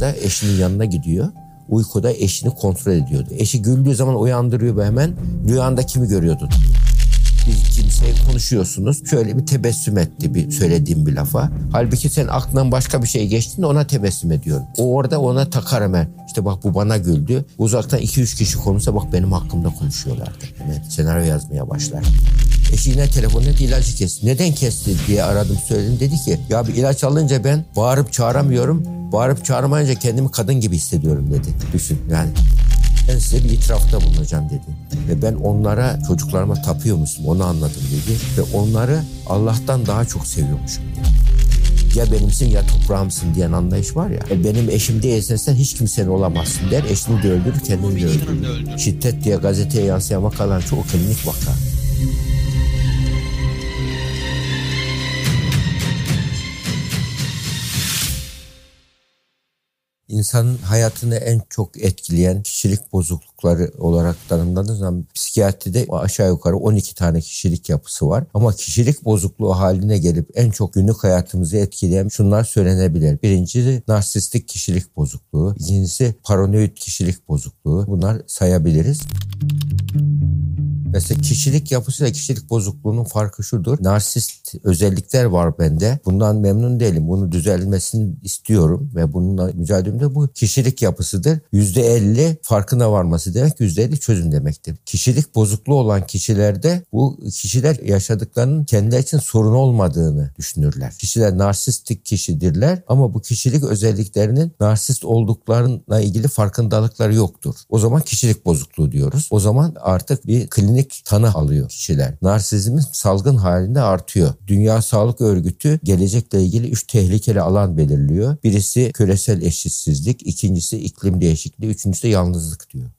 rüyasında eşinin yanına gidiyor. Uykuda eşini kontrol ediyordu. Eşi güldüğü zaman uyandırıyor ve hemen rüyanda kimi görüyordu? bir kimseye konuşuyorsunuz. Şöyle bir tebessüm etti bir söylediğim bir lafa. Halbuki sen aklından başka bir şey geçtiğinde ona tebessüm ediyorsun. O orada ona takar hemen. İşte bak bu bana güldü. Uzaktan 2-3 kişi konuşsa bak benim hakkımda konuşuyorlardı. Hemen senaryo yazmaya başlar. Eşi yine telefonla ilacı kesti. Neden kesti diye aradım söyledim. Dedi ki ya bir ilaç alınca ben bağırıp çağıramıyorum. Bağırıp çağırmayınca kendimi kadın gibi hissediyorum dedi. Düşün yani ben size bir itirafta bulunacağım dedi. Ve ben onlara çocuklarıma tapıyormuşum onu anladım dedi. Ve onları Allah'tan daha çok seviyormuşum dedi. Ya benimsin ya toprağımsın diyen anlayış var ya. E benim eşim değilsen sen hiç kimsenin olamazsın der. Eşini de öldürür kendini de öldürür. Şiddet diye gazeteye yansıyan vakalar çok klinik vaka. İnsanın hayatını en çok etkileyen kişilik bozuklukları olarak tanımladığınız zaman psikiyatride aşağı yukarı 12 tane kişilik yapısı var. Ama kişilik bozukluğu haline gelip en çok günlük hayatımızı etkileyen şunlar söylenebilir. Birincisi narsistik kişilik bozukluğu. İkincisi paranoid kişilik bozukluğu. Bunlar sayabiliriz. Mesela kişilik yapısıyla kişilik bozukluğunun farkı şudur. Narsist özellikler var bende. Bundan memnun değilim. Bunu düzelmesini istiyorum ve bununla mücadelemde bu kişilik yapısıdır. %50 farkına varması demek %50 çözüm demektir. Kişilik bozukluğu olan kişilerde bu kişiler yaşadıklarının kendileri için sorun olmadığını düşünürler. Kişiler narsistik kişidirler ama bu kişilik özelliklerinin narsist olduklarına ilgili farkındalıkları yoktur. O zaman kişilik bozukluğu diyoruz. O zaman artık bir klinik klinik tanı alıyor kişiler. Narsizmin salgın halinde artıyor. Dünya Sağlık Örgütü gelecekle ilgili üç tehlikeli alan belirliyor. Birisi küresel eşitsizlik, ikincisi iklim değişikliği, üçüncüsü de yalnızlık diyor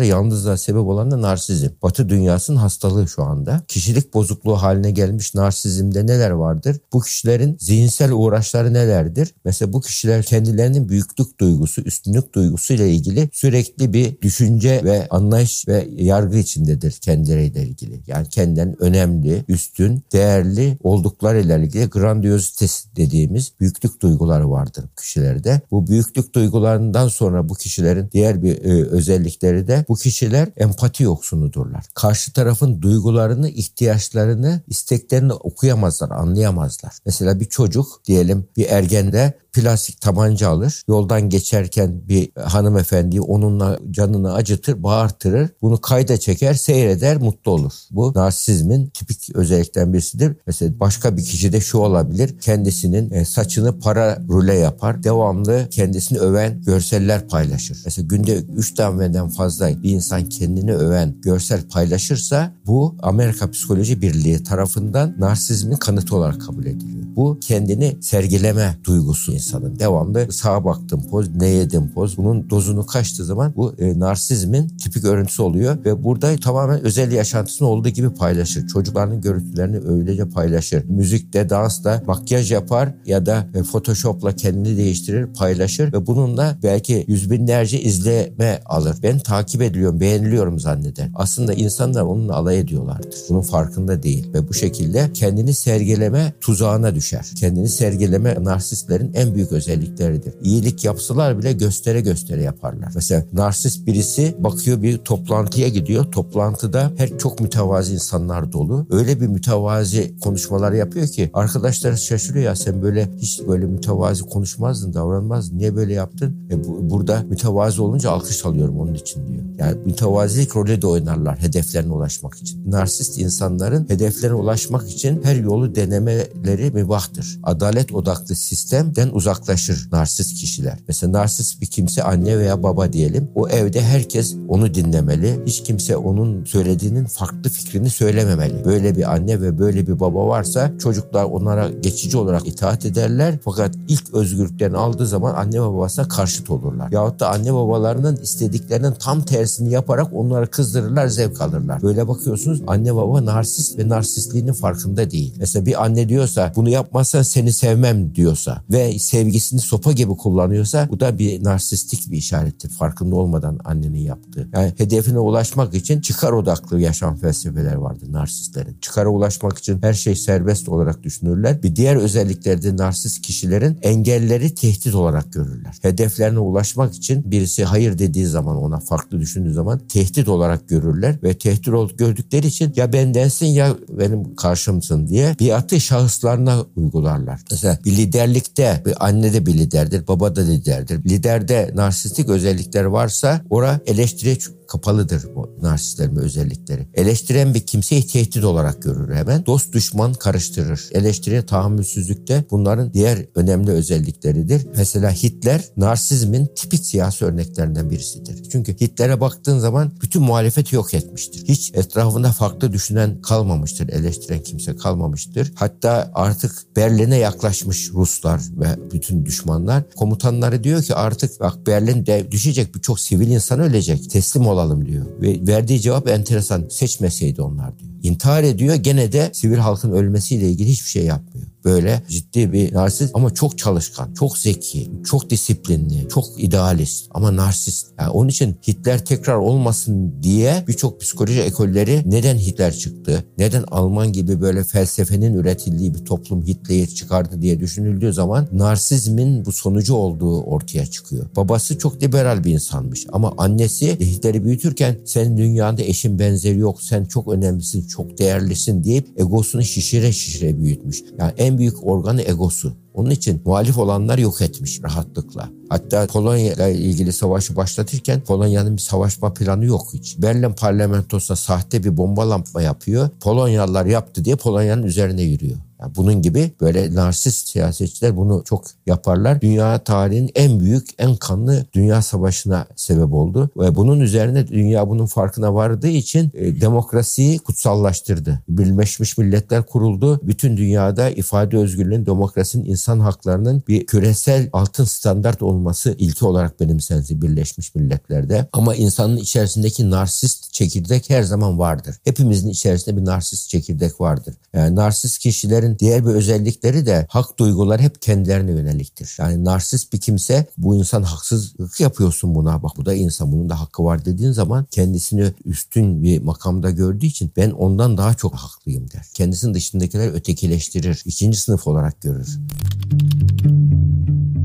da yalnızlığa sebep olan da narsizm. Batı dünyasının hastalığı şu anda. Kişilik bozukluğu haline gelmiş narsizmde neler vardır? Bu kişilerin zihinsel uğraşları nelerdir? Mesela bu kişiler kendilerinin büyüklük duygusu, üstünlük duygusu ile ilgili sürekli bir düşünce ve anlayış ve yargı içindedir kendileriyle ilgili. Yani kendilerinin önemli, üstün, değerli olduklarıyla ilgili grandiyozitesi dediğimiz büyüklük duyguları vardır kişilerde. Bu büyüklük duygularından sonra bu kişilerin diğer bir e, özellikleri de bu kişiler empati yoksunudurlar. Karşı tarafın duygularını, ihtiyaçlarını, isteklerini okuyamazlar, anlayamazlar. Mesela bir çocuk diyelim bir ergende plastik tabanca alır. Yoldan geçerken bir hanımefendi onunla canını acıtır, bağırtırır. Bunu kayda çeker, seyreder, mutlu olur. Bu narsizmin tipik özellikten birisidir. Mesela başka bir kişi de şu olabilir. Kendisinin e, saçını para rule yapar. Devamlı kendisini öven görseller paylaşır. Mesela günde 3 taneden fazla bir insan kendini öven görsel paylaşırsa bu Amerika Psikoloji Birliği tarafından narsizmin kanıtı olarak kabul ediliyor. Bu kendini sergileme duygusu insanın. Devamlı sağa baktım poz, ne yedim poz. Bunun dozunu kaçtığı zaman bu e, narsizmin tipik örüntüsü oluyor ve burada tamamen özel yaşantısını olduğu gibi paylaşır. Çocuklarının görüntülerini öylece paylaşır. Müzikte, dansta makyaj yapar ya da e, Photoshop'la kendini değiştirir, paylaşır ve bununla belki yüz binlerce izleme alır. Ben takip ediliyorum, beğeniliyorum zanneder. Aslında insanlar onunla alay ediyorlardır. Bunun farkında değil ve bu şekilde kendini sergileme tuzağına düşer. Kendini sergileme narsistlerin en büyük özellikleridir. İyilik yapsalar bile göstere göstere yaparlar. Mesela narsist birisi bakıyor bir toplantıya gidiyor. Toplantıda her çok mütevazi insanlar dolu. Öyle bir mütevazi konuşmalar yapıyor ki arkadaşlar şaşırıyor ya sen böyle hiç böyle mütevazi konuşmazdın, davranmazdın. Niye böyle yaptın? E bu, burada mütevazi olunca alkış alıyorum onun için diyor. Yani mütevazilik rolü de oynarlar hedeflerine ulaşmak için. Narsist insanların hedeflerine ulaşmak için her yolu denemeleri mübahtır. Adalet odaklı sistemden uzaklaşır narsist kişiler. Mesela narsist bir kimse anne veya baba diyelim. O evde herkes onu dinlemeli. Hiç kimse onun söylediğinin farklı fikrini söylememeli. Böyle bir anne ve böyle bir baba varsa çocuklar onlara geçici olarak itaat ederler. Fakat ilk özgürlüklerini aldığı zaman anne ve babasına karşıt olurlar. Yahut da anne babalarının istediklerinin tam tersi tersini yaparak onları kızdırırlar, zevk alırlar. Böyle bakıyorsunuz anne baba narsist ve narsistliğinin farkında değil. Mesela bir anne diyorsa bunu yapmazsan seni sevmem diyorsa ve sevgisini sopa gibi kullanıyorsa bu da bir narsistik bir işarettir. Farkında olmadan annenin yaptığı. Yani hedefine ulaşmak için çıkar odaklı yaşam felsefeler vardır narsistlerin. Çıkara ulaşmak için her şey serbest olarak düşünürler. Bir diğer özelliklerde narsist kişilerin engelleri tehdit olarak görürler. Hedeflerine ulaşmak için birisi hayır dediği zaman ona farklı düşündüğü zaman tehdit olarak görürler ve tehdit olarak gördükleri için ya bendensin ya benim karşımsın diye bir atı şahıslarına uygularlar. Mesela bir liderlikte bir anne de bir liderdir, baba da liderdir. Liderde narsistik özellikler varsa ora eleştiriye kapalıdır bu narsistlerin özellikleri. Eleştiren bir kimseyi tehdit olarak görür hemen. Dost düşman karıştırır. Eleştiriye tahammülsüzlükte bunların diğer önemli özellikleridir. Mesela Hitler narsizmin tipik siyasi örneklerinden birisidir. Çünkü Hitler'e baktığın zaman bütün muhalefeti yok etmiştir. Hiç etrafında farklı düşünen kalmamıştır. Eleştiren kimse kalmamıştır. Hatta artık Berlin'e yaklaşmış Ruslar ve bütün düşmanlar. Komutanları diyor ki artık bak Berlin de düşecek birçok sivil insan ölecek. Teslim olalım alalım diyor. Ve verdiği cevap enteresan. Seçmeseydi onlar diyor. İntihar ediyor gene de sivil halkın ölmesiyle ilgili hiçbir şey yapmıyor böyle ciddi bir narsist ama çok çalışkan, çok zeki, çok disiplinli, çok idealist ama narsist. Yani onun için Hitler tekrar olmasın diye birçok psikoloji ekolleri neden Hitler çıktı? Neden Alman gibi böyle felsefenin üretildiği bir toplum Hitler'i çıkardı diye düşünüldüğü zaman narsizmin bu sonucu olduğu ortaya çıkıyor. Babası çok liberal bir insanmış ama annesi Hitler'i büyütürken senin dünyanda eşin benzeri yok, sen çok önemlisin, çok değerlisin deyip egosunu şişire şişire büyütmüş. Yani en en büyük organı egosu. Onun için muhalif olanlar yok etmiş rahatlıkla. Hatta Polonya ile ilgili savaşı başlatırken Polonya'nın bir savaşma planı yok hiç. Berlin parlamentosuna sahte bir bombalanma yapıyor. Polonyalılar yaptı diye Polonya'nın üzerine yürüyor. Yani bunun gibi böyle narsist siyasetçiler bunu çok yaparlar. Dünya tarihinin en büyük, en kanlı dünya savaşına sebep oldu. Ve bunun üzerine dünya bunun farkına vardığı için e, demokrasiyi kutsallaştırdı. Birleşmiş Milletler kuruldu. Bütün dünyada ifade özgürlüğünün, demokrasinin, insan haklarının bir küresel altın standart olması ilki olarak benimsendi Birleşmiş Milletler'de. Ama insanın içerisindeki narsist çekirdek her zaman vardır. Hepimizin içerisinde bir narsist çekirdek vardır. Yani narsist kişilerin kişilerin diğer bir özellikleri de hak duyguları hep kendilerine yöneliktir. Yani narsist bir kimse bu insan haksızlık yapıyorsun buna bak bu da insan bunun da hakkı var dediğin zaman kendisini üstün bir makamda gördüğü için ben ondan daha çok haklıyım der. Kendisinin dışındakiler ötekileştirir. ikinci sınıf olarak görür.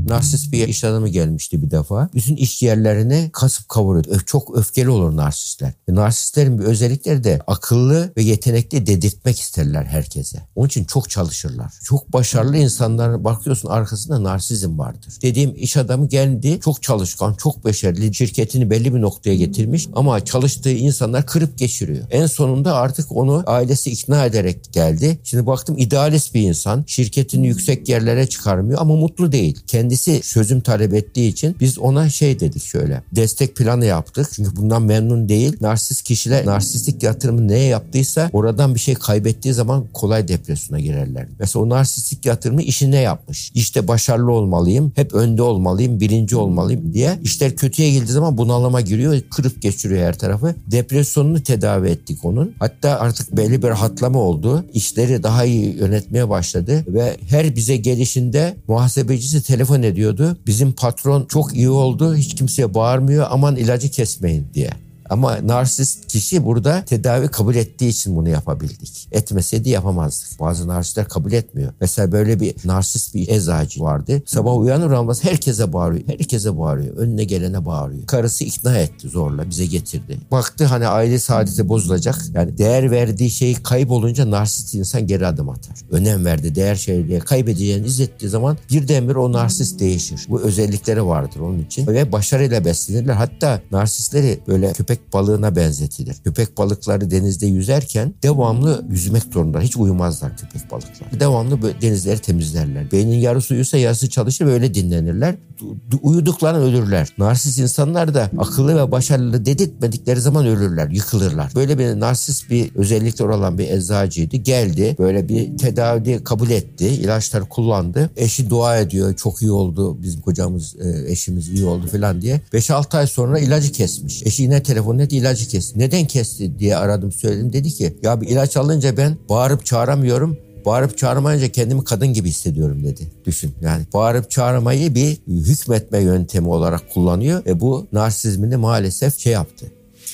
Narsist bir iş adamı gelmişti bir defa. Bütün iş yerlerini kasıp kavuruyor. Öf, çok öfkeli olur narsistler. E, narsistlerin bir özellikleri de akıllı ve yetenekli dedirtmek isterler herkese. Onun için çok çalışırlar. Çok başarılı insanlar bakıyorsun arkasında narsizm vardır. Dediğim iş adamı geldi çok çalışkan, çok başarılı. Şirketini belli bir noktaya getirmiş ama çalıştığı insanlar kırıp geçiriyor. En sonunda artık onu ailesi ikna ederek geldi. Şimdi baktım idealist bir insan. Şirketini yüksek yerlere çıkarmıyor ama mutlu değil. Kendisi çözüm talep ettiği için biz ona şey dedik şöyle. Destek planı yaptık. Çünkü bundan memnun değil. Narsist kişiler narsistik yatırımı neye yaptıysa oradan bir şey kaybettiği zaman kolay depresyona girer derler. Mesela o narsistik yatırımı işine yapmış. İşte başarılı olmalıyım, hep önde olmalıyım, birinci olmalıyım diye. İşler kötüye geldiği zaman bunalıma giriyor, kırıp geçiriyor her tarafı. Depresyonunu tedavi ettik onun. Hatta artık belli bir rahatlama oldu. İşleri daha iyi yönetmeye başladı ve her bize gelişinde muhasebecisi telefon ediyordu. Bizim patron çok iyi oldu, hiç kimseye bağırmıyor, aman ilacı kesmeyin diye. Ama narsist kişi burada tedavi kabul ettiği için bunu yapabildik. Etmeseydi yapamazdık. Bazı narsistler kabul etmiyor. Mesela böyle bir narsist bir eczacı vardı. Sabah uyanır uyanmaz herkese bağırıyor. Herkese bağırıyor. Önüne gelene bağırıyor. Karısı ikna etti zorla bize getirdi. Baktı hani aile saadeti bozulacak. Yani değer verdiği şey kaybolunca narsist insan geri adım atar. Önem verdi değer şeyliğe kaybedeceğini izlettiği zaman birdenbire o narsist değişir. Bu özellikleri vardır onun için. Ve başarıyla beslenirler. Hatta narsistleri böyle köpek köpek balığına benzetilir. Köpek balıkları denizde yüzerken devamlı yüzmek zorunda. Hiç uyumazlar köpek balıklar. Devamlı denizleri temizlerler. Beynin yarısı uyusa yarısı çalışır ve öyle dinlenirler. Uyuduklarını ölürler. Narsist insanlar da akıllı ve başarılı dedirtmedikleri zaman ölürler, yıkılırlar. Böyle bir narsist bir özellikler olan bir eczacıydı. Geldi böyle bir tedavi kabul etti. ilaçları kullandı. Eşi dua ediyor. Çok iyi oldu. Bizim kocamız, e, eşimiz iyi oldu falan diye. 5-6 ay sonra ilacı kesmiş. Eşi yine telefon telefon etti ilacı kesti. Neden kesti diye aradım söyledim. Dedi ki ya bir ilaç alınca ben bağırıp çağıramıyorum. Bağırıp çağırmayınca kendimi kadın gibi hissediyorum dedi. Düşün yani bağırıp çağırmayı bir hükmetme yöntemi olarak kullanıyor. Ve bu narsizmini maalesef şey yaptı.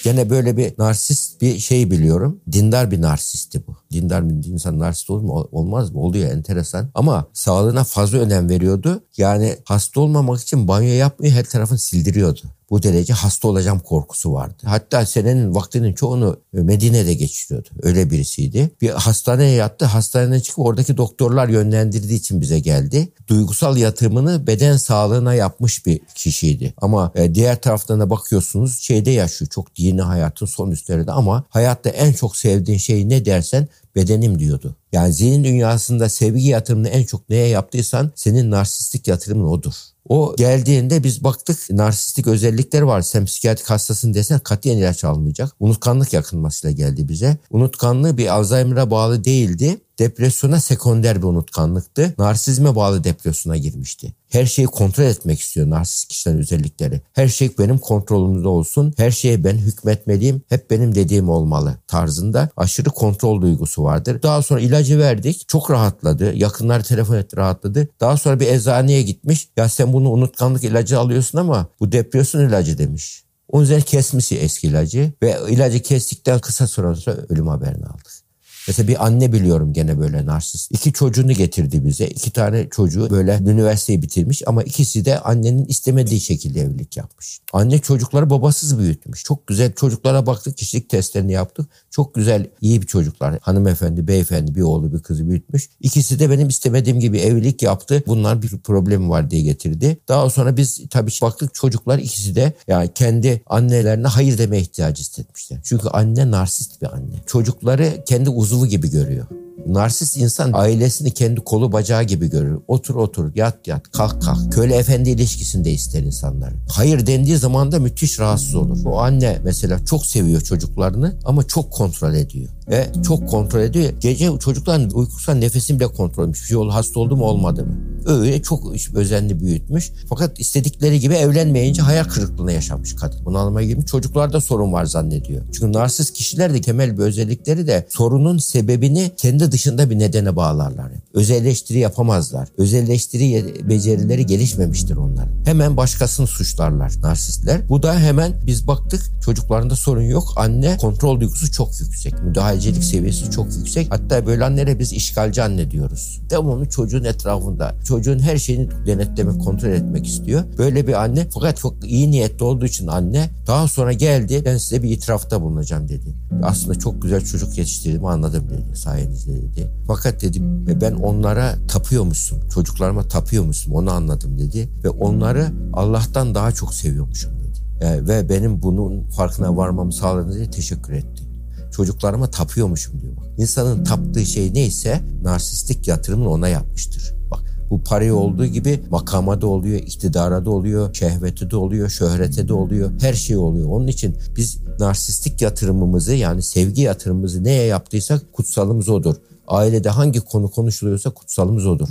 Gene böyle bir narsist bir şey biliyorum. Dindar bir narsisti bu. Dindar bir insan narsist olur mu? Olmaz mı? Oluyor enteresan. Ama sağlığına fazla önem veriyordu. Yani hasta olmamak için banyo yapmıyor her tarafını sildiriyordu bu derece hasta olacağım korkusu vardı. Hatta senenin vaktinin çoğunu Medine'de geçiriyordu. Öyle birisiydi. Bir hastaneye yattı. Hastaneden çıkıp oradaki doktorlar yönlendirdiği için bize geldi. Duygusal yatırımını beden sağlığına yapmış bir kişiydi. Ama e, diğer taraftan da bakıyorsunuz şeyde yaşıyor. Çok dini hayatın son üstlerinde ama hayatta en çok sevdiğin şey ne dersen bedenim diyordu. Yani zihin dünyasında sevgi yatırımını en çok neye yaptıysan senin narsistik yatırımın odur. O geldiğinde biz baktık narsistik özellikleri var. Sen psikiyatrik hastasın desen katiyen ilaç almayacak. Unutkanlık yakınmasıyla geldi bize. Unutkanlığı bir Alzheimer'a bağlı değildi depresyona sekonder bir unutkanlıktı. Narsizme bağlı depresyona girmişti. Her şeyi kontrol etmek istiyor narsist kişilerin özellikleri. Her şey benim kontrolümde olsun. Her şeye ben hükmetmeliyim. Hep benim dediğim olmalı tarzında aşırı kontrol duygusu vardır. Daha sonra ilacı verdik. Çok rahatladı. Yakınlar telefon etti rahatladı. Daha sonra bir eczaneye gitmiş. Ya sen bunu unutkanlık ilacı alıyorsun ama bu depresyon ilacı demiş. Onun üzerine kesmesi eski ilacı ve ilacı kestikten kısa süre sonra ölüm haberini aldık. Mesela bir anne biliyorum gene böyle narsist. İki çocuğunu getirdi bize. İki tane çocuğu böyle üniversiteyi bitirmiş ama ikisi de annenin istemediği şekilde evlilik yapmış. Anne çocukları babasız büyütmüş. Çok güzel çocuklara baktık, kişilik testlerini yaptık. Çok güzel, iyi bir çocuklar. Hanımefendi, beyefendi bir oğlu bir kızı büyütmüş. İkisi de benim istemediğim gibi evlilik yaptı. Bunlar bir problem var diye getirdi. Daha sonra biz tabii baktık çocuklar ikisi de yani kendi annelerine hayır deme ihtiyacı hissetmişler. Çünkü anne narsist bir anne. Çocukları kendi uzvu gibi görüyor. Narsist insan ailesini kendi kolu bacağı gibi görür. Otur otur, yat yat, kalk kalk. Köle efendi ilişkisinde ister insanları. Hayır dendiği zaman da müthiş rahatsız olur. O anne mesela çok seviyor çocuklarını ama çok kontrol ediyor. Ve çok kontrol ediyor. Gece çocukların uykusal nefesini bile kontrol etmiş. Bir şey oldu, hasta oldu mu olmadı mı? Öyle çok özenli büyütmüş. Fakat istedikleri gibi evlenmeyince hayal kırıklığına yaşamış kadın. Bunalıma girmiş. Çocuklarda sorun var zannediyor. Çünkü narsist kişiler de temel bir özellikleri de sorunun sebebini kendi dışında bir nedene bağlarlar. Özelleştiri yapamazlar. Özelleştiri becerileri gelişmemiştir onların. Hemen başkasını suçlarlar narsistler. Bu da hemen biz baktık çocuklarında sorun yok. Anne kontrol duygusu çok yüksek. Müdahalecilik seviyesi çok yüksek. Hatta böyle annelere biz işgalci anne diyoruz. Devamlı çocuğun etrafında. Çocuğun her şeyini denetlemek, kontrol etmek istiyor. Böyle bir anne fakat çok iyi niyetli olduğu için anne daha sonra geldi ben size bir itirafta bulunacağım dedi. Aslında çok güzel çocuk yetiştirdiğimi anladım dedi sayenizde dedi. Fakat dedim ben onlara tapıyormuşum. Çocuklarıma tapıyormuşum onu anladım dedi. Ve onları Allah'tan daha çok seviyormuşum dedi. E, ve benim bunun farkına varmamı sağladığınız için teşekkür etti. Çocuklarıma tapıyormuşum diyor. Bak. İnsanın taptığı şey neyse narsistik yatırımını ona yapmıştır. Bak bu parayı olduğu gibi makama da oluyor, iktidara da oluyor, şehvete de oluyor, şöhrete de oluyor, her şey oluyor. Onun için biz narsistik yatırımımızı yani sevgi yatırımımızı neye yaptıysak kutsalımız odur. Ailede hangi konu konuşuluyorsa kutsalımız odur.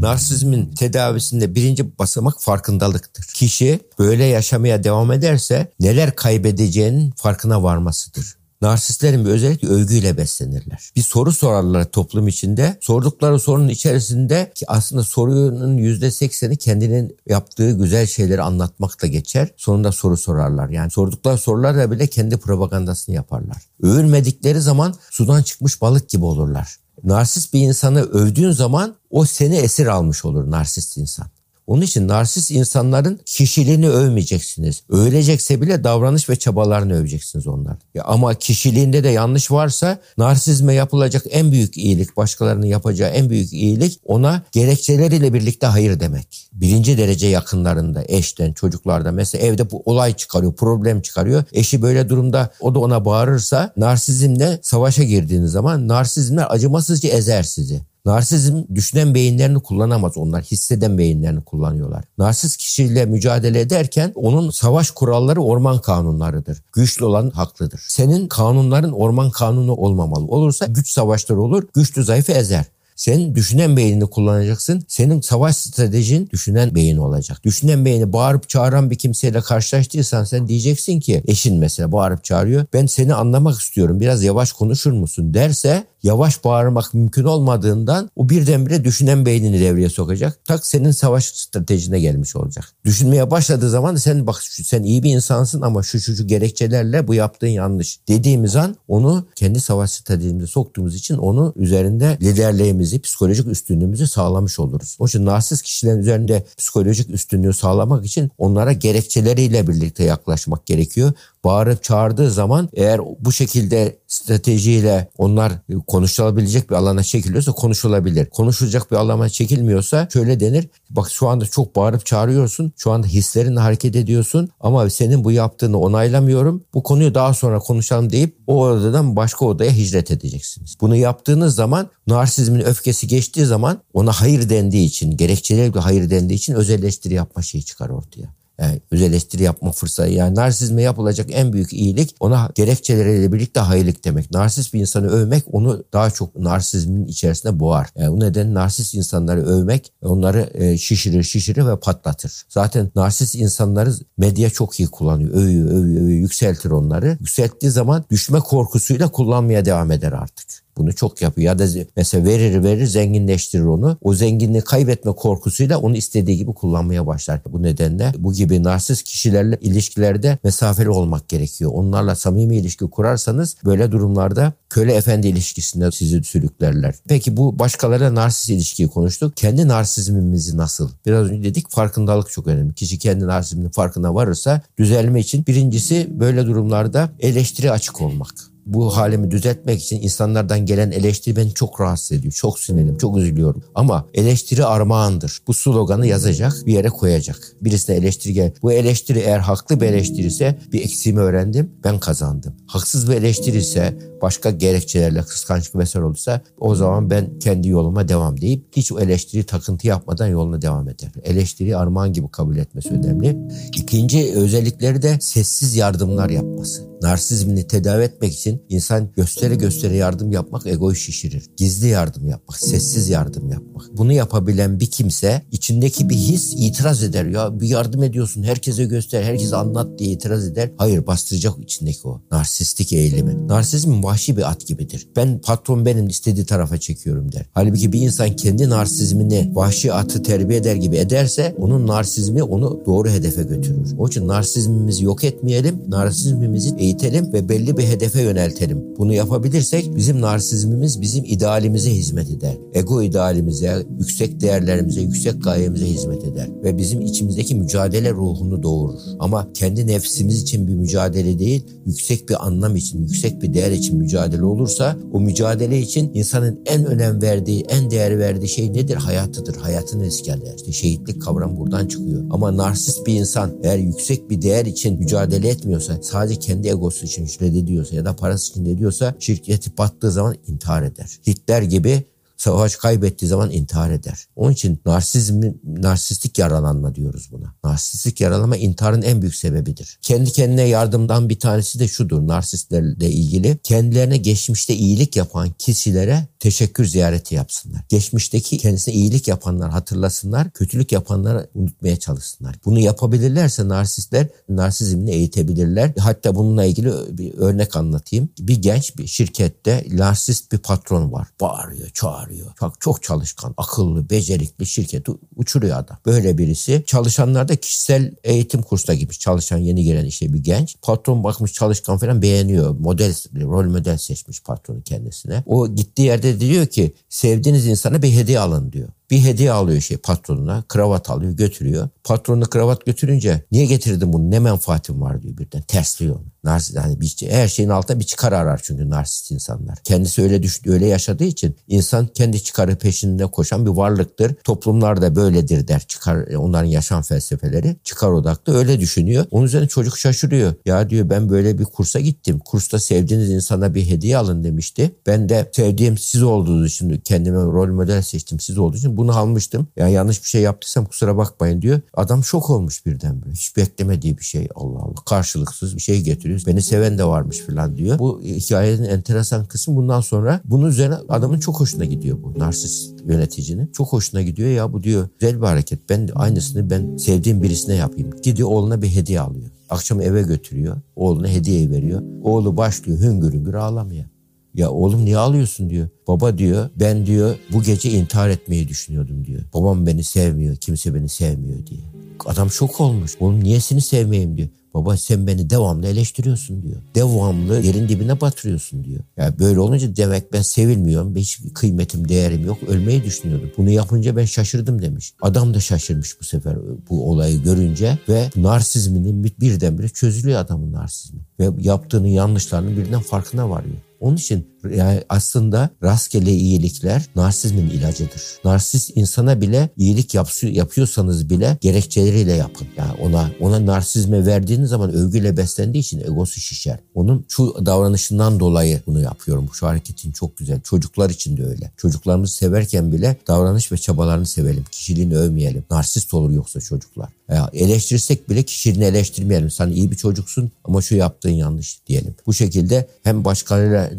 Narsizmin tedavisinde birinci basamak farkındalıktır. Kişi böyle yaşamaya devam ederse neler kaybedeceğinin farkına varmasıdır. Narsistlerin bir özellikle övgüyle beslenirler. Bir soru sorarlar toplum içinde. Sordukları sorunun içerisinde ki aslında sorunun yüzde sekseni kendinin yaptığı güzel şeyleri anlatmakla geçer. Sonunda soru sorarlar. Yani sordukları sorularla bile kendi propagandasını yaparlar. Övülmedikleri zaman sudan çıkmış balık gibi olurlar. Narsist bir insanı övdüğün zaman o seni esir almış olur narsist insan. Onun için narsist insanların kişiliğini övmeyeceksiniz. Övülecekse bile davranış ve çabalarını öveceksiniz onlar. Ya ama kişiliğinde de yanlış varsa narsizme yapılacak en büyük iyilik, başkalarının yapacağı en büyük iyilik ona gerekçeleriyle birlikte hayır demek. Birinci derece yakınlarında, eşten, çocuklarda mesela evde bu olay çıkarıyor, problem çıkarıyor. Eşi böyle durumda o da ona bağırırsa narsizmle savaşa girdiğiniz zaman narsizmler acımasızca ezer sizi. Narsizm düşünen beyinlerini kullanamaz onlar. Hisseden beyinlerini kullanıyorlar. Narsist kişiyle mücadele ederken onun savaş kuralları orman kanunlarıdır. Güçlü olan haklıdır. Senin kanunların orman kanunu olmamalı. Olursa güç savaşları olur. Güçlü zayıfı ezer. Sen düşünen beynini kullanacaksın. Senin savaş stratejin düşünen beyin olacak. Düşünen beyni bağırıp çağıran bir kimseyle karşılaştıysan sen diyeceksin ki eşin mesela bağırıp çağırıyor. Ben seni anlamak istiyorum. Biraz yavaş konuşur musun derse yavaş bağırmak mümkün olmadığından o birdenbire düşünen beynini devreye sokacak. Tak senin savaş stratejine gelmiş olacak. Düşünmeye başladığı zaman sen bak sen iyi bir insansın ama şu şu, şu gerekçelerle bu yaptığın yanlış dediğimiz an onu kendi savaş stratejimize soktuğumuz için onu üzerinde liderliğimizi, psikolojik üstünlüğümüzü sağlamış oluruz. O için narsist kişilerin üzerinde psikolojik üstünlüğü sağlamak için onlara gerekçeleriyle birlikte yaklaşmak gerekiyor bağırıp çağırdığı zaman eğer bu şekilde stratejiyle onlar konuşulabilecek bir alana çekiliyorsa konuşulabilir. Konuşulacak bir alana çekilmiyorsa şöyle denir. Bak şu anda çok bağırıp çağırıyorsun. Şu anda hislerinle hareket ediyorsun ama senin bu yaptığını onaylamıyorum. Bu konuyu daha sonra konuşalım deyip o odadan başka odaya hicret edeceksiniz. Bunu yaptığınız zaman narsizmin öfkesi geçtiği zaman ona hayır dendiği için, gerekçeleri bir hayır dendiği için özelleştiri yapma şeyi çıkar ortaya. Yani öz eleştiri yapma fırsatı. Yani narsizme yapılacak en büyük iyilik ona gerekçeleriyle birlikte hayırlık demek. Narsist bir insanı övmek onu daha çok narsizmin içerisinde boğar. Yani bu nedenle narsist insanları övmek onları e, şişirir şişirir ve patlatır. Zaten narsist insanları medya çok iyi kullanıyor. Övüyor, övüyor, övüyor, yükseltir onları. Yükselttiği zaman düşme korkusuyla kullanmaya devam eder artık. Bunu çok yapıyor. Ya da mesela verir verir zenginleştirir onu. O zenginliği kaybetme korkusuyla onu istediği gibi kullanmaya başlar. Bu nedenle bu gibi narsist kişilerle ilişkilerde mesafeli olmak gerekiyor. Onlarla samimi ilişki kurarsanız böyle durumlarda köle efendi ilişkisinde sizi sürüklerler. Peki bu başkalarıyla narsist ilişkiyi konuştuk. Kendi narsizmimizi nasıl? Biraz önce dedik farkındalık çok önemli. Kişi kendi narsizminin farkına varırsa düzelme için birincisi böyle durumlarda eleştiri açık olmak bu halimi düzeltmek için insanlardan gelen eleştiri beni çok rahatsız ediyor. Çok sinirlim, çok üzülüyorum. Ama eleştiri armağandır. Bu sloganı yazacak, bir yere koyacak. Birisine eleştiri gel. Bu eleştiri eğer haklı bir eleştiri ise bir eksiğimi öğrendim, ben kazandım. Haksız bir eleştiri ise başka gerekçelerle kıskançlık vesaire olursa o zaman ben kendi yoluma devam deyip hiç o eleştiri takıntı yapmadan yoluna devam eder. Eleştiri armağan gibi kabul etmesi önemli. İkinci özellikleri de sessiz yardımlar yapması. Narsizmini tedavi etmek için insan göstere göstere yardım yapmak egoyu şişirir. Gizli yardım yapmak, sessiz yardım yapmak. Bunu yapabilen bir kimse içindeki bir his itiraz eder. Ya bir yardım ediyorsun herkese göster, herkese anlat diye itiraz eder. Hayır bastıracak içindeki o narsistik eğilimi. Narsizm vahşi bir at gibidir. Ben patron benim istediği tarafa çekiyorum der. Halbuki bir insan kendi narsizmini vahşi atı terbiye eder gibi ederse onun narsizmi onu doğru hedefe götürür. O için narsizmimizi yok etmeyelim. Narsizmimizi eğitelim ve belli bir hedefe yöneltelim. Bunu yapabilirsek bizim narsizmimiz bizim idealimize hizmet eder. Ego idealimize, yüksek değerlerimize, yüksek gayemize hizmet eder. Ve bizim içimizdeki mücadele ruhunu doğurur. Ama kendi nefsimiz için bir mücadele değil, yüksek bir anlam için, yüksek bir değer için mücadele olursa o mücadele için insanın en önem verdiği, en değer verdiği şey nedir? Hayatıdır. Hayatını riske. İşte şehitlik kavram buradan çıkıyor. Ama narsist bir insan eğer yüksek bir değer için mücadele etmiyorsa, sadece kendi egosu için hücret ediyorsa ya da parası için ediyorsa şirketi battığı zaman intihar eder. Hitler gibi savaş kaybettiği zaman intihar eder. Onun için narsizm, narsistik yaralanma diyoruz buna. Narsistik yaralanma intiharın en büyük sebebidir. Kendi kendine yardımdan bir tanesi de şudur narsistlerle ilgili. Kendilerine geçmişte iyilik yapan kişilere teşekkür ziyareti yapsınlar. Geçmişteki kendisine iyilik yapanlar hatırlasınlar, kötülük yapanları unutmaya çalışsınlar. Bunu yapabilirlerse narsistler narsizmini eğitebilirler. Hatta bununla ilgili bir örnek anlatayım. Bir genç bir şirkette narsist bir patron var. Bağırıyor, çağırıyor. Çok, çok çalışkan, akıllı, becerikli şirketi uçuruyor adam. Böyle birisi. Çalışanlar da kişisel eğitim kursuna gitmiş. Çalışan yeni gelen işte bir genç. Patron bakmış çalışkan falan beğeniyor. Model, rol model seçmiş patronu kendisine. O gittiği yerde de diyor ki sevdiğiniz insana bir hediye alın diyor bir hediye alıyor şey patronuna. Kravat alıyor götürüyor. Patronuna kravat götürünce niye getirdin bunu ne menfaatin var diyor birden. Tersliyor onu. Narsist, hani bir, her şeyin altında bir çıkar arar çünkü narsist insanlar. Kendisi öyle düştü, öyle yaşadığı için insan kendi çıkarı peşinde koşan bir varlıktır. Toplumlar da böyledir der. Çıkar onların yaşam felsefeleri çıkar odaklı öyle düşünüyor. Onun üzerine çocuk şaşırıyor. Ya diyor ben böyle bir kursa gittim. Kursta sevdiğiniz insana bir hediye alın demişti. Ben de sevdiğim siz olduğunuz için kendime rol model seçtim siz olduğunuz için bunu almıştım. Yani yanlış bir şey yaptıysam kusura bakmayın diyor. Adam şok olmuş birden böyle. Hiç beklemediği bir şey. Allah Allah. Karşılıksız bir şey getiriyor. Beni seven de varmış falan diyor. Bu hikayenin enteresan kısmı bundan sonra bunun üzerine adamın çok hoşuna gidiyor bu narsist yöneticinin. Çok hoşuna gidiyor ya bu diyor güzel bir hareket. Ben aynısını ben sevdiğim birisine yapayım. Gidiyor oğluna bir hediye alıyor. Akşam eve götürüyor. Oğluna hediye veriyor. Oğlu başlıyor hüngür hüngür ağlamaya. Ya oğlum niye ağlıyorsun diyor. Baba diyor ben diyor bu gece intihar etmeyi düşünüyordum diyor. Babam beni sevmiyor kimse beni sevmiyor diye. Adam şok olmuş. Oğlum niye seni sevmeyeyim diyor. Baba sen beni devamlı eleştiriyorsun diyor. Devamlı yerin dibine batırıyorsun diyor. Ya yani böyle olunca demek ben sevilmiyorum. Hiç kıymetim, değerim yok. Ölmeyi düşünüyordum. Bunu yapınca ben şaşırdım demiş. Adam da şaşırmış bu sefer bu olayı görünce ve narsizminin birdenbire çözülüyor adamın narsizmi. Ve yaptığının yanlışlarının birden farkına varıyor. Onun için yani aslında rastgele iyilikler narsizmin ilacıdır. Narsist insana bile iyilik yapıyorsanız bile gerekçeleriyle yapın. Yani ona ona narsizme verdiğiniz zaman övgüyle beslendiği için egosu şişer. Onun şu davranışından dolayı bunu yapıyorum. Şu hareketin çok güzel. Çocuklar için de öyle. Çocuklarımızı severken bile davranış ve çabalarını sevelim. Kişiliğini övmeyelim. Narsist olur yoksa çocuklar. Yani eleştirsek bile kişiliğini eleştirmeyelim. Sen iyi bir çocuksun ama şu yaptığın yanlış diyelim. Bu şekilde hem başkalarıyla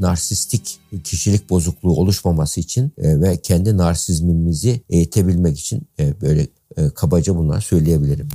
narsistik kişilik bozukluğu oluşmaması için e, ve kendi narsizmimizi eğitebilmek için e, böyle e, kabaca bunlar söyleyebilirim.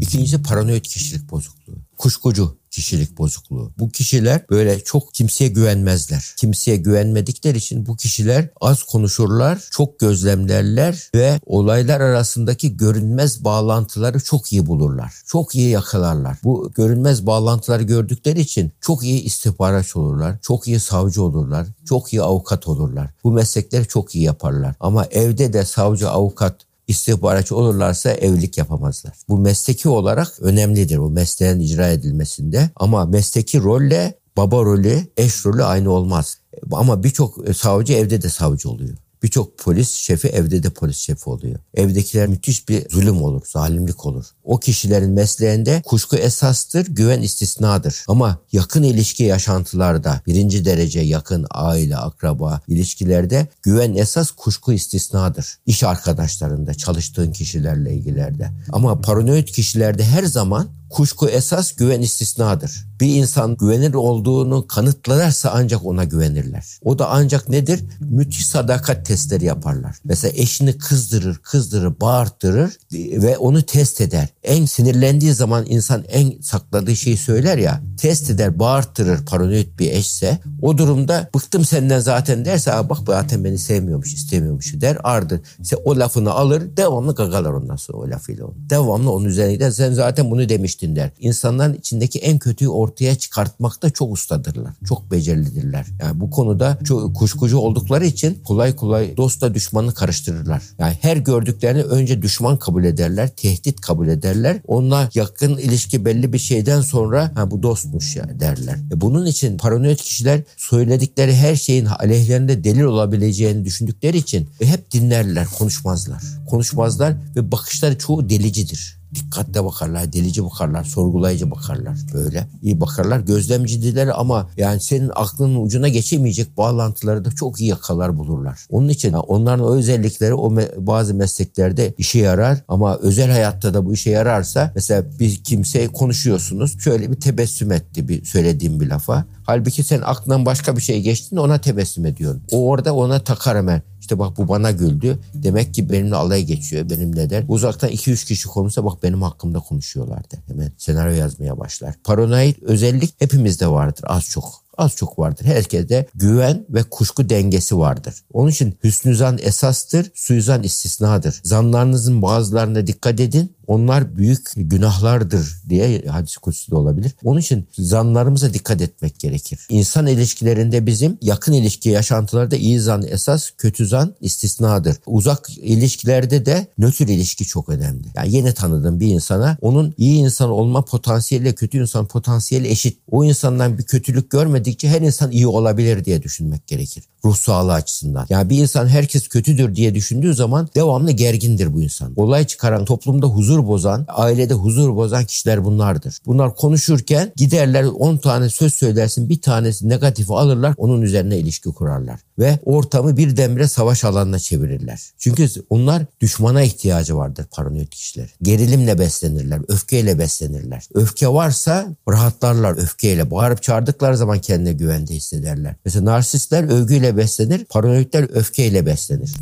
İkincisi paranoid kişilik bozukluğu. Kuşkucu kişilik bozukluğu. Bu kişiler böyle çok kimseye güvenmezler. Kimseye güvenmedikleri için bu kişiler az konuşurlar, çok gözlemlerler ve olaylar arasındaki görünmez bağlantıları çok iyi bulurlar. Çok iyi yakalarlar. Bu görünmez bağlantıları gördükleri için çok iyi istihbaratçı olurlar, çok iyi savcı olurlar, çok iyi avukat olurlar. Bu meslekleri çok iyi yaparlar. Ama evde de savcı, avukat istihbaratçı olurlarsa evlilik yapamazlar. Bu mesleki olarak önemlidir bu mesleğin icra edilmesinde ama mesleki rolle baba rolü, eş rolü aynı olmaz. Ama birçok savcı evde de savcı oluyor. Birçok polis şefi evde de polis şefi oluyor. Evdekiler müthiş bir zulüm olur, zalimlik olur. O kişilerin mesleğinde kuşku esastır, güven istisnadır. Ama yakın ilişki yaşantılarda, birinci derece yakın aile, akraba ilişkilerde güven esas, kuşku istisnadır. İş arkadaşlarında, çalıştığın kişilerle ilgilerde. Ama paranoid kişilerde her zaman kuşku esas güven istisnadır. Bir insan güvenir olduğunu kanıtlarsa ancak ona güvenirler. O da ancak nedir? Müthiş sadakat testleri yaparlar. Mesela eşini kızdırır, kızdırır, bağırtırır ve onu test eder. En sinirlendiği zaman insan en sakladığı şeyi söyler ya, test eder, bağırtırır paranoid bir eşse o durumda bıktım senden zaten derse bak zaten beni sevmiyormuş, istemiyormuş der ardı. İşte o lafını alır, devamlı gagalar ondan sonra o lafıyla. Devamlı onun üzerine gider. Sen zaten bunu demiştin der. İnsanların içindeki en kötüyü ortaya çıkartmakta çok ustadırlar. Çok becerilidirler. Yani bu konuda çok kuşkucu oldukları için kolay kolay dostla düşmanı karıştırırlar. Yani her gördüklerini önce düşman kabul ederler, tehdit kabul ederler. Onunla yakın ilişki belli bir şeyden sonra ha bu dostmuş ya derler. E bunun için paranoid kişiler söyledikleri her şeyin aleyhlerinde delil olabileceğini düşündükleri için e hep dinlerler, konuşmazlar. Konuşmazlar ve bakışları çoğu delicidir dikkatle bakarlar, delici bakarlar, sorgulayıcı bakarlar böyle. iyi bakarlar. Gözlemcidiler ama yani senin aklının ucuna geçemeyecek bağlantıları da çok iyi yakalar bulurlar. Onun için onların o özellikleri o me bazı mesleklerde işe yarar ama özel hayatta da bu işe yararsa mesela bir kimseye konuşuyorsunuz. Şöyle bir tebessüm etti bir söylediğim bir lafa. Halbuki sen aklından başka bir şey geçtiğinde ona tebessüm ediyorsun. O orada ona takar hemen. İşte bak bu bana güldü. Demek ki benimle alay geçiyor. Benimle der. Uzaktan 2-3 kişi konuşsa bak benim hakkımda konuşuyorlar der. Hemen senaryo yazmaya başlar. Paranoid özellik hepimizde vardır az çok az çok vardır. Herkeste güven ve kuşku dengesi vardır. Onun için hüsnü zan esastır, suizan istisnadır. Zanlarınızın bazılarına dikkat edin. Onlar büyük günahlardır diye hadis kutsi de olabilir. Onun için zanlarımıza dikkat etmek gerekir. İnsan ilişkilerinde bizim yakın ilişki yaşantılarda iyi zan esas, kötü zan istisnadır. Uzak ilişkilerde de nötr ilişki çok önemli. Yani yeni tanıdığım bir insana onun iyi insan olma potansiyeliyle kötü insan potansiyeli eşit. O insandan bir kötülük görmedi vermedikçe her insan iyi olabilir diye düşünmek gerekir. Ruh sağlığı açısından. Yani bir insan herkes kötüdür diye düşündüğü zaman devamlı gergindir bu insan. Olay çıkaran, toplumda huzur bozan, ailede huzur bozan kişiler bunlardır. Bunlar konuşurken giderler 10 tane söz söylersin bir tanesi negatifi alırlar onun üzerine ilişki kurarlar. Ve ortamı birdenbire savaş alanına çevirirler. Çünkü onlar düşmana ihtiyacı vardır paranoid kişiler. Gerilimle beslenirler, öfkeyle beslenirler. Öfke varsa rahatlarlar öfkeyle. Bağırıp çağırdıkları zaman kendine güvende hissederler. Mesela narsistler övgüyle beslenir, paranoidler öfkeyle beslenir.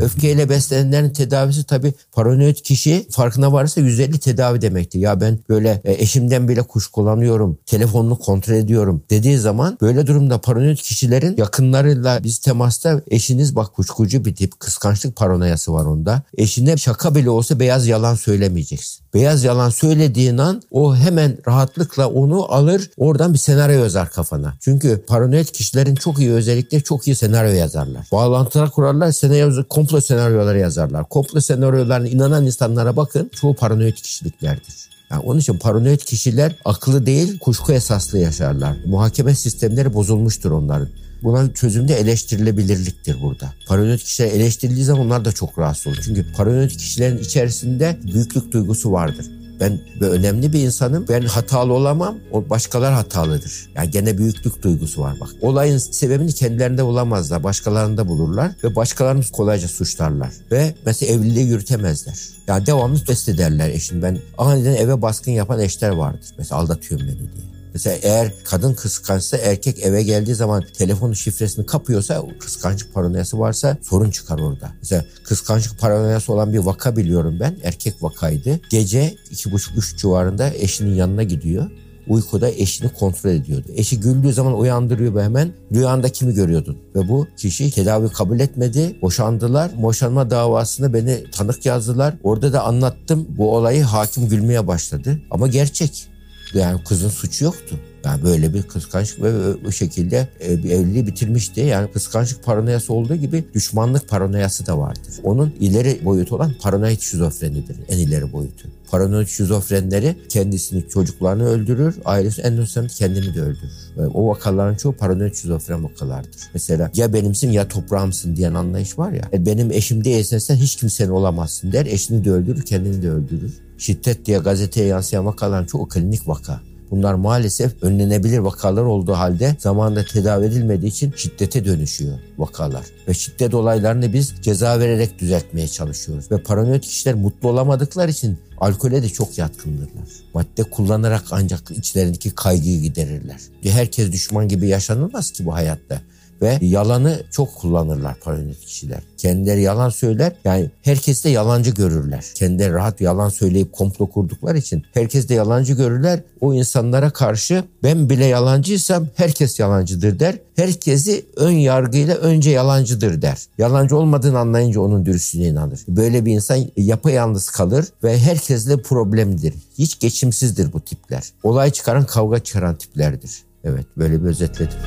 Öfkeyle beslenenlerin tedavisi tabi paranoid kişi farkına varsa 150 tedavi demektir. Ya ben böyle e, eşimden bile kuşkulanıyorum, telefonunu kontrol ediyorum dediği zaman böyle durumda paranoid kişilerin yakınlarıyla biz temasta eşiniz bak kuşkucu bir tip, kıskançlık paranoyası var onda. Eşine şaka bile olsa beyaz yalan söylemeyeceksin. Beyaz yalan söylediğin an o hemen rahatlıkla onu alır oradan bir senaryo yazar kafana. Çünkü paranoid kişilerin çok iyi özellikleri çok iyi senaryo yazarlar. Bağlantılar kurarlar, senaryo, komplo senaryoları yazarlar. Komplo senaryolarına inanan insanlara bakın çoğu paranoid kişiliklerdir. Yani onun için paranoid kişiler akıllı değil kuşku esaslı yaşarlar. Muhakeme sistemleri bozulmuştur onların. Buna çözümde eleştirilebilirliktir burada. Paranoid kişiler eleştirildiği zaman onlar da çok rahatsız olur. Çünkü paranoid kişilerin içerisinde büyüklük duygusu vardır. Ben ve önemli bir insanım. Ben hatalı olamam. O başkalar hatalıdır. Yani gene büyüklük duygusu var bak. Olayın sebebini kendilerinde bulamazlar. Başkalarında bulurlar ve başkalarını kolayca suçlarlar. Ve mesela evliliği yürütemezler. Yani devamlı test ederler eşin. Ben aniden eve baskın yapan eşler vardır. Mesela aldatıyorum beni diye. Mesela eğer kadın kıskançsa erkek eve geldiği zaman telefonun şifresini kapıyorsa kıskançlık paranoyası varsa sorun çıkar orada. Mesela kıskançlık paranoyası olan bir vaka biliyorum ben. Erkek vakaydı. Gece iki buçuk üç civarında eşinin yanına gidiyor uykuda eşini kontrol ediyordu. Eşi güldüğü zaman uyandırıyor ve hemen rüyanda kimi görüyordun? Ve bu kişi tedavi kabul etmedi. Boşandılar. Boşanma davasında beni tanık yazdılar. Orada da anlattım. Bu olayı hakim gülmeye başladı. Ama gerçek. Yani kızın suçu yoktu. Yani böyle bir kıskançlık ve bu şekilde e, bir evliliği bitirmişti. Yani kıskançlık paranoyası olduğu gibi düşmanlık paranoyası da vardır. Onun ileri boyutu olan paranoid şizofrenidir. En ileri boyutu. Paranoid şizofrenleri kendisini, çocuklarını öldürür, ailesi en sonunda kendini de öldürür. O vakaların çoğu paranoid şizofren vakalardır. Mesela ya benimsin ya toprağımsın diyen anlayış var ya. E, benim eşim değilsen sen hiç kimsenin olamazsın der. Eşini de öldürür, kendini de öldürür. Şiddet diye gazeteye yansıyan vakaların çoğu klinik vaka. Bunlar maalesef önlenebilir vakalar olduğu halde zamanında tedavi edilmediği için şiddete dönüşüyor vakalar. Ve şiddet olaylarını biz ceza vererek düzeltmeye çalışıyoruz. Ve paranoid kişiler mutlu olamadıkları için alkole de çok yatkındırlar. Madde kullanarak ancak içlerindeki kaygıyı giderirler. Herkes düşman gibi yaşanılmaz ki bu hayatta ve yalanı çok kullanırlar paranoid kişiler. Kendileri yalan söyler yani herkes de yalancı görürler. Kendileri rahat yalan söyleyip komplo kurdukları için herkes de yalancı görürler. O insanlara karşı ben bile yalancıysam herkes yalancıdır der. Herkesi ön yargıyla önce yalancıdır der. Yalancı olmadığını anlayınca onun dürüstlüğüne inanır. Böyle bir insan yapayalnız kalır ve herkesle problemdir. Hiç geçimsizdir bu tipler. Olay çıkaran kavga çıkaran tiplerdir. Evet böyle bir özetledim.